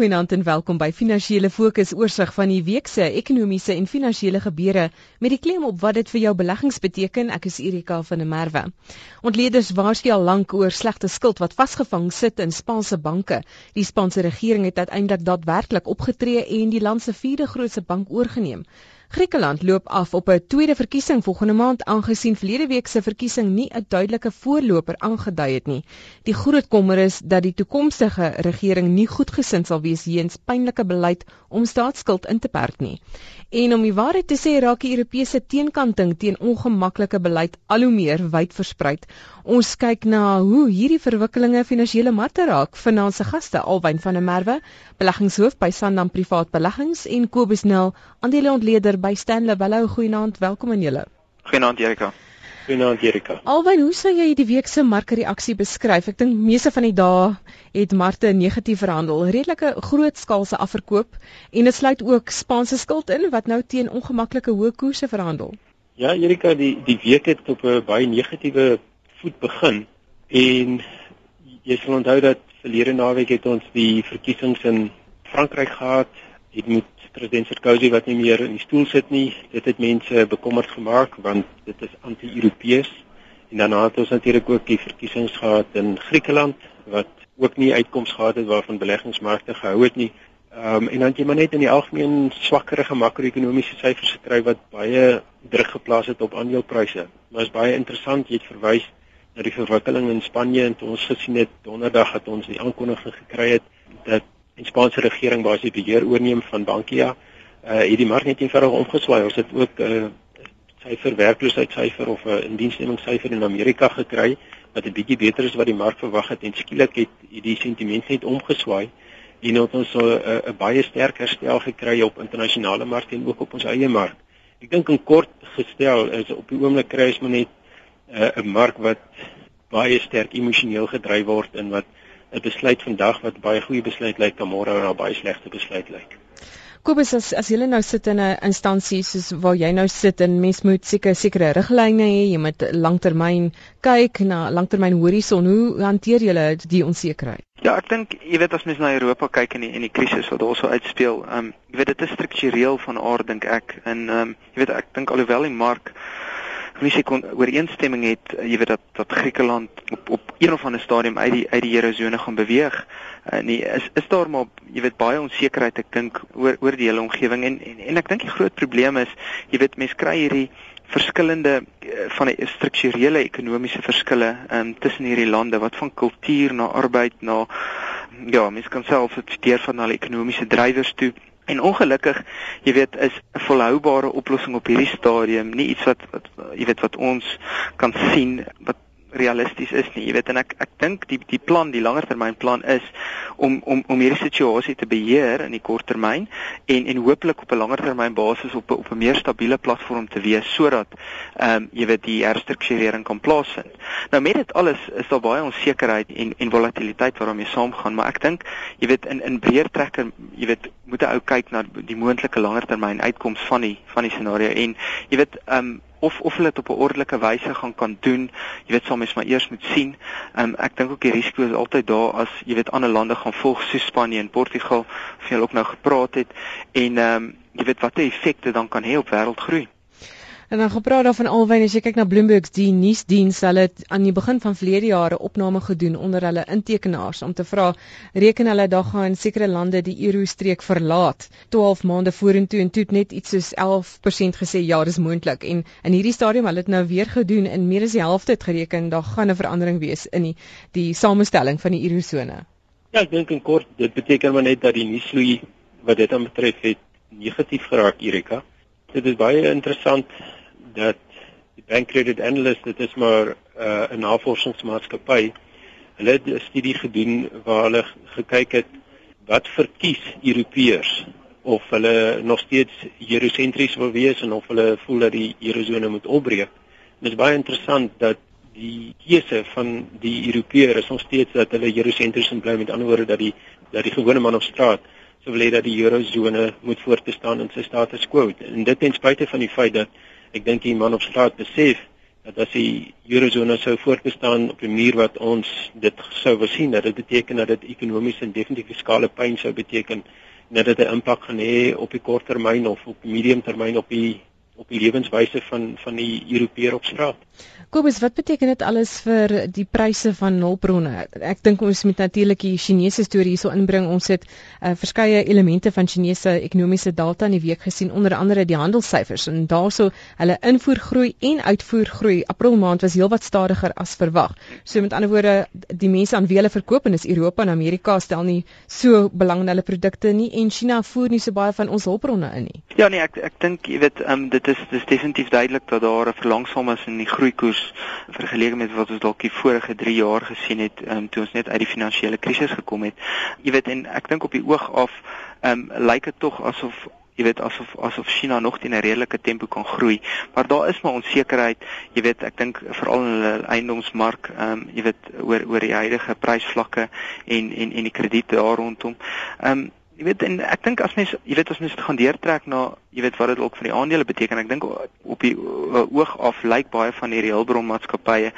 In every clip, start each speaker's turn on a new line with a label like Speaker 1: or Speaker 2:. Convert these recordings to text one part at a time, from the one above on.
Speaker 1: Goeienaand en welkom by Finansiële Fokus oorsig van die week se ekonomiese en finansiële gebeure met die klem op wat dit vir jou beleggings beteken. Ek is Erika van der Merwe. Ontleeders waarsku al lank oor slegte skuld wat vasgevang sit in Spaanse banke. Die Spaanse regering het uiteindelik daadwerklik opgetree en die land se vierde grootste bank oorgeneem. Griekeland loop af op 'n tweede verkiesing volgende maand aangesien verlede week se verkiesing nie 'n duidelike voorloper aangedui het nie. Die groot kommer is dat die toekomstige regering nie goedgesind sal wees weens pynlike beleid om staatsskuld in te perk nie. En om die waarheid te sê, raak die Europese teenkanting teen ongemaklike beleid al hoe meer wyd versprei. Ons kyk na hoe hierdie verwikkelinge finansiële markte raak. Vanaand se gaste, Alwyn van der Merwe, beleggingshoof by Sandam Privaat Beleggings en Kobus Nel, aandeleontleder by Stanley Bellou. Goeienaand, welkom aan julle.
Speaker 2: Goeienaand Erika.
Speaker 3: Goeienaand Erika.
Speaker 1: Alwyn, hoe sou jy die week se markreaksie beskryf? Ek dink meeste van die dae het markte negatief verhandel. Redelike groot skaalse afverkoop en dit sluit ook Spaanse skuld in wat nou teen ongemaklike hoë koerse verhandel.
Speaker 3: Ja, Erika, die die week het op 'n baie negatiewe voet begin en jy sal onthou dat verlede naweek het ons die verkiesings in Frankryk gehad. Dit moet president Sarkozy wat nie meer in die stoel sit nie. Dit het mense bekommerd gemaak want dit is anti-Europees. En daarna het ons natuurlik ook die verkiesings gehad in Griekeland wat ook nie uitkomste gehad het waarvan beleggingsmarkte gehou het nie. Ehm um, en dan jy maar net in die algemeen swakkerige makro-ekonomiese syfers gekry wat baie druk geplaas het op aandelepryse. Maar is baie interessant jy het verwys na die verwikkeling in Spanje en toe ons gesien het donderdag het ons die aankondiging gekry het dat die Spaanse regering basies beheer oorneem van Bankia, uh het die mark net eenvoudig omgeswaai. Ons het ook 'n uh, syfer werkloosheidsyfer of 'n uh, indiensnemingssyfer in Amerika gekry wat 'n bietjie beter is wat die mark verwag het en skielik het die sentiment net omgeswaai en het ons 'n uh, uh, baie sterk herstel gekry op internasionale markte en ook op ons eie mark. Ek dink in kort gestel is op die oomblik kry ons maar net 'n uh, mark wat baie sterk emosioneel gedryf word en wat 'n besluit vandag wat baie goeie besluit lyk, dan môre na baie slegte besluit lyk.
Speaker 1: Kobus as as jy nou sit in 'n instansie soos waar jy nou sit en mens moet seker sekere riglyne hê, jy moet langtermyn kyk na langtermyn horison. Hoe hanteer julle die onsekerheid?
Speaker 2: Ja, ek dink jy weet as mens na Europa kyk en die en die krisis wat daar so uitspeel, ehm um, jy weet dit is struktureel van aard dink ek. En ehm um, jy weet ek dink alhoewel die mark se kon ooreenstemming het jy weet dat dat Griekeland op op een of ander stadium uit die uit die eurozone gaan beweeg. Uh, nee, is is daar maar jy weet baie onsekerheid ek dink oor oor die hele omgewing en, en en ek dink die groot probleem is jy weet mense kry hierdie verskillende uh, van die strukturele ekonomiese verskille um, tussen hierdie lande wat van kultuur na arbeid na ja, mense kan self dit steur van al ekonomiese drywers toe En ongelukkig, jy weet, is 'n volhoubare oplossing op hierdie stadium nie iets wat wat jy weet wat ons kan sien wat realisties is nie. Jy weet en ek ek dink die die plan, die langertermynplan is om om om hierdie situasie te beheer in die korttermyn en en hopelik op 'n langertermynbasis op op 'n meer stabiele platform te wees sodat ehm um, jy weet die herstrukturering kan plaasvind. Nou met dit alles is daar baie onsekerheid en en volatiliteit waarmee saamgaan, maar ek dink jy weet in in breër trekker, jy weet moet 'n ou kyk na die moontlike langertermyn uitkoms van die van die scenario en jy weet ehm um, of of hulle dit op 'n ordelike wyse gaan kan doen. Jy weet, sal mens maar eers moet sien. Um, ek dink ook die risiko is altyd daar as jy weet ander lande gaan volg soos Spanje en Portugal, of jy ook nou gepraat het en ehm um, jy weet watter effekte dan kan hê op wêreldgroei.
Speaker 1: En dan gepraat daarvan alwyn as jy kyk na Bloomberg se nuusdiens, hulle het aan die begin van verlede jare opname gedoen onder hulle intekenaars om te vra reken hulle daar gaan sekere lande die eurostreek verlaat 12 maande vorentoe en toe net iets soos 11% gesê ja, dis moontlik en in hierdie stadium hulle het nou weer gedoen en meer as die helfte het gereken daar gaan 'n verandering wees in die die samestelling van die eurosone.
Speaker 3: Ja, ek dink in kort dit beteken maar net dat die nuusvloei wat dit aan betref het negatief geraak Erika. Dit is baie interessant dat die Bank Credit Analyst dit is maar uh, 'n navorsingsmaatskappy. Hulle het 'n studie gedoen waar hulle gekyk het wat verkies Europeërs of hulle nog steeds eurosentries wil wees en of hulle voel dat die eurozone moet opbreek. Dit is baie interessant dat die keuse van die Europeër is nog steeds dat hulle eurosentries bly met ander woorde dat die dat die gewone man op straat sou wil hê dat die eurozone moet voortbestaan in sy status quo. En dit ten spyte van die feit dat ek dink die man op straat besef dat as die eurozone sou voortbestaan op 'n manier wat ons dit sou wil sien, dat dit beteken dat dit ekonomies en definitief fiskale pyn sou beteken en dat dit 'n impak gaan hê op die korttermyn of op die mediumtermyn op die op die lewenswyse van van die Europeër op straat.
Speaker 1: Kobus, wat beteken dit alles vir die pryse van hulpbronne? Ek dink ons moet natuurlik die Chinese storie hierso inbring. Ons het uh, verskeie elemente van Chinese ekonomiese data in die week gesien, onder andere die handelssyfers en daarso hulle invoergroei en uitvoergroei April maand was heelwat stadiger as verwag. So met ander woorde, die mense aan wie hulle verkoop en is Europa en Amerika stel nie so belang in hulle produkte nie en China voer nie so baie van ons hulpbronne in nie.
Speaker 2: Ja nee, ek ek dink jy weet, um, dit is dis definitief duidelik dat daar 'n verlangsaming is in die groeikoers vergeleke met wat ons dalk die vorige 3 jaar gesien het um, toe ons net uit die finansiële krisis gekom het. Jy weet en ek dink op die oog af um, lyk dit tog asof jy weet asof asof China nog teen 'n redelike tempo kan groei, maar daar is maar onsekerheid. Jy weet, ek dink veral in hulle eiendomsmark, ehm um, jy weet oor oor die huidige prysvlakke en en en die krediete daar rondom. Ehm um, jy weet en ek dink as mens jy weet as mens gaan deurtrek na jy weet wat dit ook vir die aandele beteken ek dink op die oog af lyk baie van hierdie hulpbronmaatskappye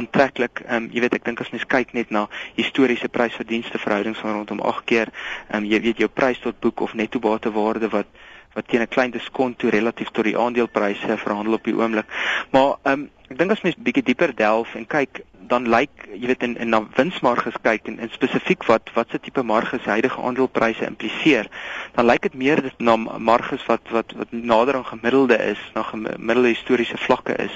Speaker 2: aantreklik. Um, jy weet ek dink as mens kyk net na historiese prysverdienste verhoudings van rondom 8 keer um, jy weet jou prys tot boek of netto batewaarde wat wat teen 'n klein diskont toe relatief tot die aandelepryse verhandel op die oomblik. Maar um, ek dink as mens bietjie dieper delf en kyk dan lyk jy weet in, in na winsmarges kyk en, en spesifiek wat wat se tipe marges huidige aandelepryse impliseer dan lyk dit meer na marges wat wat wat nader aan gemiddelde is na gemiddelde historiese vlakke is.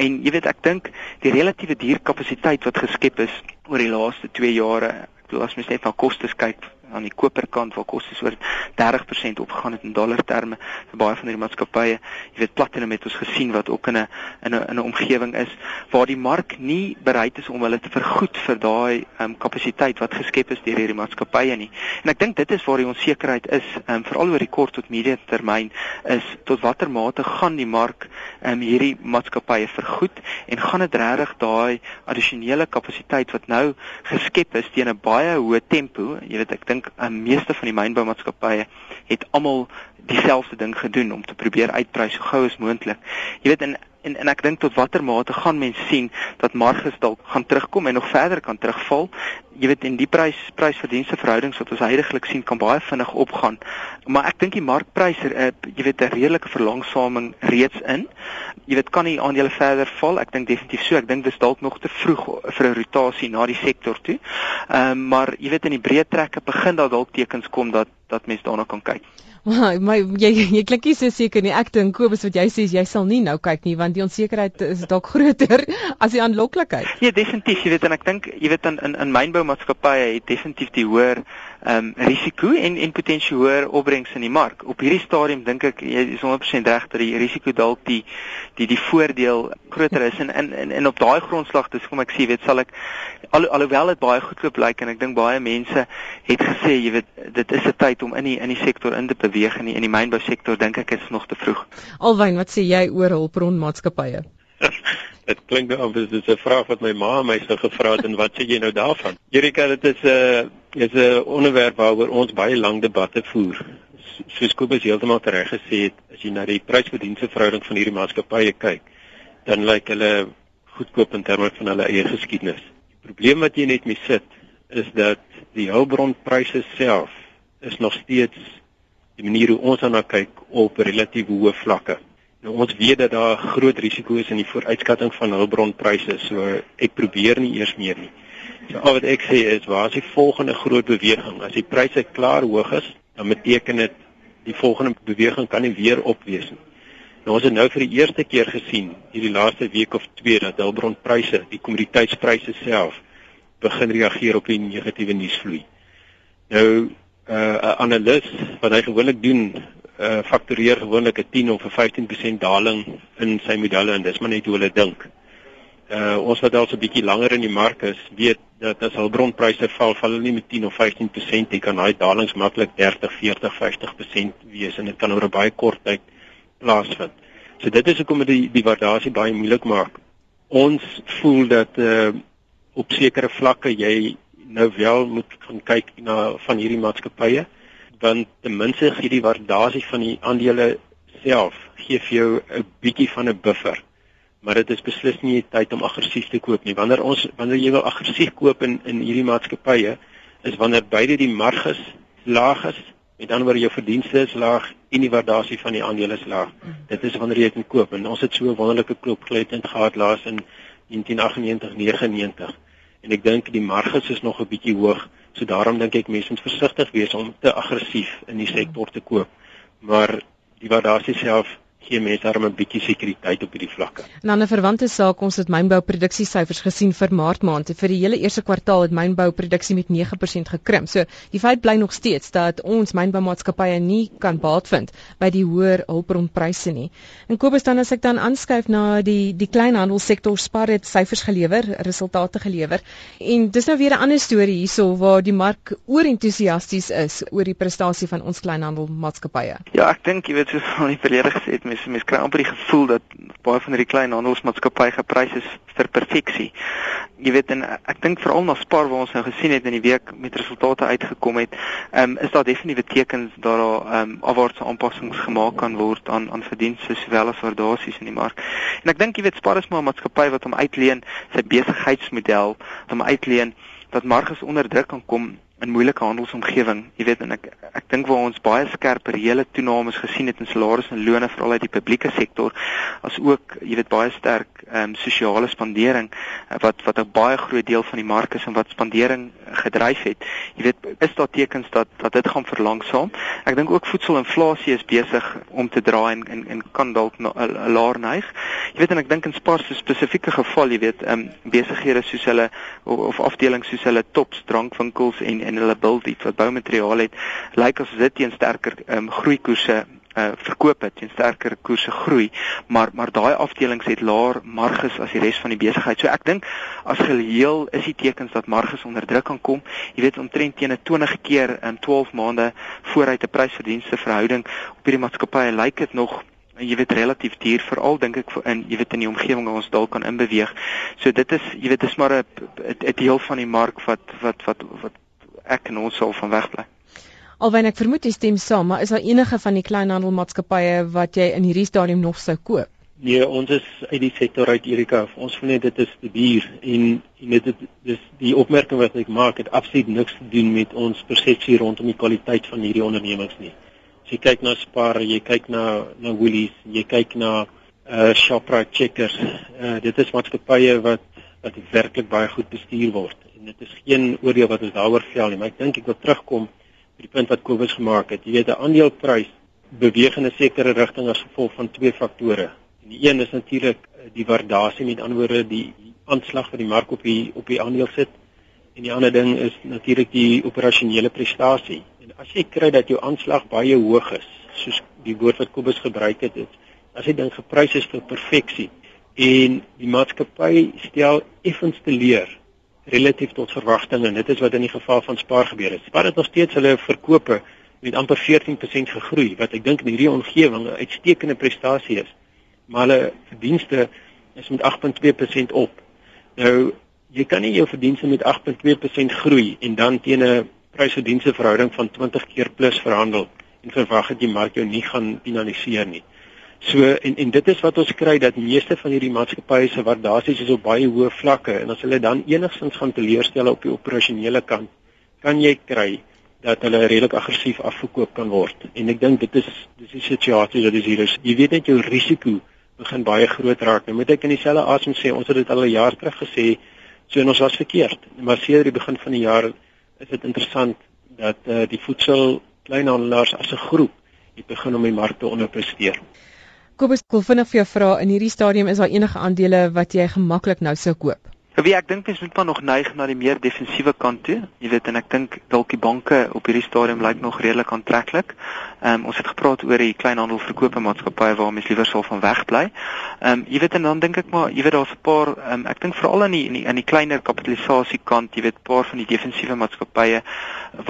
Speaker 2: En jy weet ek dink die relatiewe dierkapasiteit wat geskep is oor die laaste 2 jare ek bedoel as mens net na kostes kyk aan die koperkant waar kostes oor 30% opgegaan het in dollar terme vir baie van hierdie maatskappye. Jy weet Platinum het ons gesien wat ook in 'n in 'n in 'n omgewing is waar die mark nie bereid is om hulle te vergoed vir daai um, kapasiteit wat geskep is deur hierdie maatskappye nie. En ek dink dit is waar die onsekerheid is, um, veral oor die kort tot medium termyn, is tot watter mate gaan die mark um, hierdie maatskappye vergoed en gaan dit regtig daai addisionele kapasiteit wat nou geskep is teen 'n baie hoë tempo, jy weet ek dink dink 'n meeste van die mynboumaatskappye het almal dieselfde ding gedoen om te probeer uitprys so gou as moontlik. Jy weet in en en ek dink tot watter mate gaan mense sien dat marges dalk gaan terugkom en nog verder kan terugval. Jy weet en die prys prysverdienste verhoudings wat ons heidaglik sien kan baie vinnig opgaan. Maar ek dink die markpryse uh, jy weet 'n redelike verlangsaming reeds in. Jy weet kan die aandele verder val? Ek dink definitief so. Ek dink dis dalk nog te vroeg vir 'n rotasie na die sektor toe. Ehm um, maar jy weet in die breë trekke begin daar dalk tekens kom dat dat mense daarna kan kyk.
Speaker 1: Maar my jy jy klink nie so seker nie. Ek dink Kobus wat jy sê jy sal nie nou kyk nie want die onsekerheid is dalk groter as die aanloklikheid.
Speaker 2: Ja, definitief, jy weet en ek dink jy weet in in, in mynboumaatskappye het definitief die hoër ehm um, risiko en en potensieel hoër opbrengs in die mark. Op hierdie stadium dink ek jy is 100% reg dat die risiko dalk die die die voordeel groter is en in en, en op daai grondslag dis kom ek sê weet sal ek al, alhoewel dit baie goedkoop lyk en ek dink baie mense het gesê jy weet dit is 'n tyd om in die in die sektor in te beweeg en in die mynbou sektor dink ek is nog te vroeg.
Speaker 1: Alwyn, wat sê jy oor hulpbronmaatskappye?
Speaker 3: Dit klink nou of dit is 'n vraag wat my ma my sou gevra het en wat sê jy nou daarvan? Erika, dit is 'n uh, is 'n onderwerp waaroor ons baie lank debatte voer. Soos Kobus heeltemal reg gesê het, as jy na die prysverdienste verhouding van hierdie maatskappye kyk, dan lyk hulle goedkoop in terme van hulle eie geskiedenis. Die probleem wat jy net mee sit, is dat die hulpbronpryse self is nog steeds die manier hoe ons daarna kyk op relatief hoë vlakke. Nou ons weet dat daar groot risiko is in die vooruitskatting van hulpbronpryse, so ek probeer nie eers meer nie. So al wat ek sê is waar is die volgende groot beweging? As die pryse klaar hoog is, dan beteken dit die volgende beweging kan nie weer op wees nie. Nou ons het nou vir die eerste keer gesien hierdie laaste week of twee dat hulpbronpryse, die kommoditeitspryse self begin reageer op die negatiewe nuusvloei. Nou uh, 'n analis wat hy gewoonlik doen uh faktureer gewoonlik 'n 10 of 'n 15% daling in sy modelle en dis maar net hoe hulle dink. Uh ons wat al so 'n bietjie langer in die mark is, weet dat as al bronpryse val, val hulle nie met 10 of 15%, jy kan daai dalings maklik 30, 40, 50% wees en dit kan oor 'n baie kort tyd plaasvind. So dit is hoekom dit die, die waardasie baie moeilik maak. Ons voel dat uh op sekere vlakke jy nou wel moet gaan kyk na van hierdie maatskappye want ten minste gee die waardasie van die aandele self gee vir jou 'n bietjie van 'n buffer maar dit is beslis nie tyd om aggressief te koop nie. Wanneer ons wanneer jy wil aggressief koop in in hierdie maatskappye is wanneer beide die marges laag is, met ander woorde jou verdienste is laag en die waardasie van die aandele is laag. Dit is wanneer jy kan koop en ons het so 'n wonderlike koopgeleentheid gehad laas in 1998-99 en ek dink die marges is nog 'n bietjie hoog. So daarom dink ek mense moet versigtig wees om te aggressief in die sektor te koop. Maar die waardasie self gee mense darem 'n bietjie sekuriteit op hierdie vlakke.
Speaker 1: En dan 'n verwante saak, ons het mynbou produksiesyfers gesien vir Maart maand. Vir die hele eerste kwartaal het mynbou produksie met 9% gekrimp. So die feit bly nog steeds dat ons mynboumaatskappye nie kan baat vind by die hoër hulpbronpryse nie. En Kobus dan as ek dan aanskuif na die die kleinhandelsektor Spar het syfers gelewer, resultate gelewer. En dis nou weer 'n ander storie hierso waar die mark oorentoesiasties is oor die prestasie van ons kleinhandelmaatskappye.
Speaker 2: Ja, ek dink jy weet soos van die verlede gesê het, mense mense kry amper die gevoel dat baie van hierdie klein handelsmaatskappye geprys is vir perfeksie. Jy weet en ek dink veral na Spar waar ons nou gesien het in die week met resultate uitgekom het, um, is daar definitiewe tekens dat daar um, afwaartse aanpassings gemaak kan word aan aan verdienste sowel as waardasies in die mark. En ek dink jy weet Spar is maar 'n maatskappy wat hom uitleen sy besigheidsmodel, wat hom uitleen dat marges onder druk kan kom in moeilike handelsomgewing. Jy weet en ek ek dink waar ons baie skerp reële toenames gesien het in salarisse en lone veral uit die publieke sektor as ook jy weet baie sterk ehm um, sosiale spandering uh, wat wat 'n baie groot deel van die mark is en wat spandering gedryf het. Jy weet is daar tekens dat dat dit gaan verlangsaam. Ek dink ook voedselinflasie is besig om te draai en en, en kan dalk 'n laer neig. Jy weet en ek dink in Spar se spesifieke geval, jy weet ehm um, besighede soos hulle of, of afdelings soos hulle tops drankwinkels en en hulle bil iets wat boumateriaal het, lyk asof dit teen sterker um, groeikoerse uh verkoop het teen sterker koerse groei maar maar daai afdelings het laer marges as die res van die besigheid. So ek dink as geheel is die tekens dat marges onder druk kan kom. Jy weet omtrent teen 'n 20 keer in 12 maande vooruit 'n prysverdienste verhouding op hierdie maatskappye lyk dit nog en jy weet relatief duur veral dink ek in jy weet in die omgewing waar ons dalk kan inbeweeg. So dit is jy weet dis maar 'n 'n deel van die mark wat wat wat wat ek en ons sal van wegbly.
Speaker 1: Alwen ek vermoed jy stem saam, maar is daar enige van die kleinhandelmaatskappye wat jy in hierdie stadium nog sou koop?
Speaker 3: Nee, ons is uit die sektor uit Erika. Ons vind net dit is te duur en en dit is dis die opmerking wat ek maak het absoluut niks te doen met ons persepsie rondom die kwaliteit van hierdie ondernemings nie. As jy kyk na Spar, jy kyk na na Woolies, jy kyk na uh Shoprite Checkers, uh dit is maatskappye wat wat werklik baie goed bestuur word en dit is geen oordeel wat ons daaroor vel nie, maar ek dink ek wil terugkom by die punt wat Kobus gemaak het. Jy weet 'n aandeleprys beweeg in 'n sekere rigting as gevolg van twee faktore. En die een is natuurlik eh, die waardasie met ander woorde die aanslag wat die mark op die op die aandeel sit en die ander ding is natuurlik die operasionele prestasie. En as jy kry dat jou aanslag baie hoog is, soos die woord wat Kobus gebruik het, is as jy dink geprys is vir perfeksie en die maatskappy stel effens te leer relatief tot verwagtinge en dit is wat in die geval van Spar gebeur het. Spar het nog steeds hulle verkope met amper 14% gegroei wat ek dink in hierdie omgewing 'n uitstekende prestasie is. Maar hulle verdienste is met 8.2% op. Nou jy kan nie jou verdienste met 8.2% groei en dan teen 'n prys-verdienste verhouding van 20 keer plus verhandel en verwag dat die mark jou nie gaan finaliseer nie. So en en dit is wat ons kry dat meeste van hierdie maatskappye se waardasies is op baie hoë vlakke en as hulle dan enigstens gaan teleurstel op die operasionele kant, kan jy kry dat hulle redelik aggressief afverkoop kan word. En ek dink dit is dis die situasie wat is hier is. Jy weet net jou risiko begin baie groot raak. Nou moet ek in dieselfde asem sê, ons het dit al 'n jaar terug gesê, so en ons was verkeerd. Maar sedert die begin van die jaar is dit interessant dat eh uh, die voedsel kleinhandelaars as 'n groep het begin om die mark te onderpresteer.
Speaker 1: Kobus, ek wil vinnig vir jou vra in hierdie stadium is daar enige aandele wat jy gemaklik nou sou koop?
Speaker 2: Wie ek dink mens moet maar nog neig na die meer defensiewe kant toe. Jy weet en ek dink dalk die banke op hierdie stadium lyk nog redelik aantreklik. Ehm um, ons het gepraat oor die kleinhandelverkope maatskappye waar mens liewer sal van wegbly. Ehm um, jy weet en dan dink ek maar jy weet daar's 'n paar ehm um, ek dink veral in die in die die kleiner kapitalisasie kant, jy weet 'n paar van die defensiewe maatskappye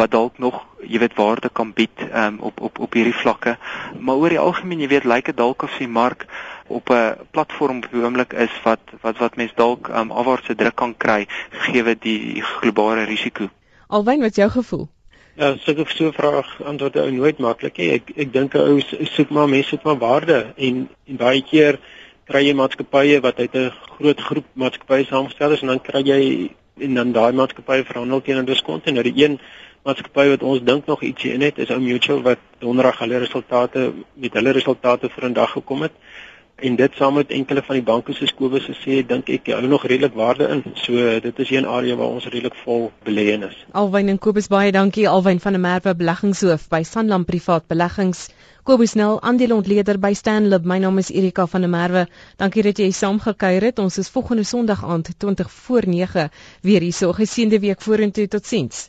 Speaker 2: wat dalk nog jy weet waarde kan bied um, op op op hierdie vlakke. Maar oor die algemeen jy weet lyk dit dalk of die mark op 'n platform op die oomblik is wat wat wat mense dalk um, afwaartse druk kan kry gegee die globale risiko.
Speaker 1: Alwyn wat jou gevoel?
Speaker 3: Ja, so 'n so 'n vraag antwoord ou nooit maklik nie. Ek ek dink ou soek maar mense soek maar waarde en en baie keer kry jy maatskappye wat uit 'n groot groep maatskappye saamgestel is en dan kry jy en dan daai maatskappye verhandel teen 'n diskont en nou die een maatskappy wat ons dink nog ietsie in het is ou Mutual wat donderdag hulle resultate met hulle resultate vir 'n dag gekom het en dit saam met enkele van die banke se skowes gesê dink ek hou nog redelik waarde in. So dit is een area waar ons redelik vol belê in is.
Speaker 1: Alwyn en Kobus baie dankie Alwyn van der Merwe beleggingshoof by Sanlam Privaat Beleggings. Kobus Nel aandeelontleder by Stanlib. My naam is Erika van der Merwe. Dankie dat jy saamgekuier het. Ons is volgende Sondag aand 20 voor 9 weer hier. So geseënde week vorentoe. Totsiens.